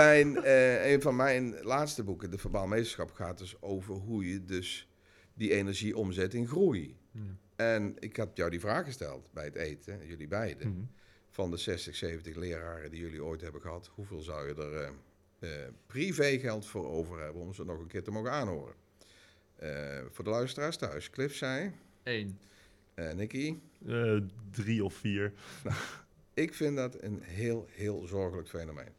Mijn, eh, een van mijn laatste boeken, De Verbaal Meesterschap, gaat dus over hoe je dus die energie omzet in groei. En ik had jou die vraag gesteld bij het eten, jullie beiden. Mhm. Van de 60, 70 leraren die jullie ooit hebben gehad, hoeveel zou je er eh eh, privégeld voor over hebben om ze nog een keer te mogen aanhoren? Eh, voor de luisteraars thuis, Cliff zei, Eén. eh Nicky, Eh, drie of vier. ik vind dat een heel, heel zorgelijk fenomeen.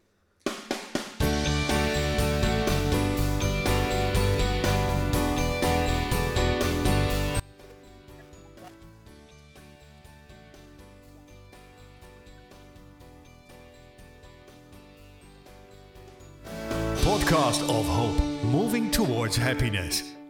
Towards happiness.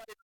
everybody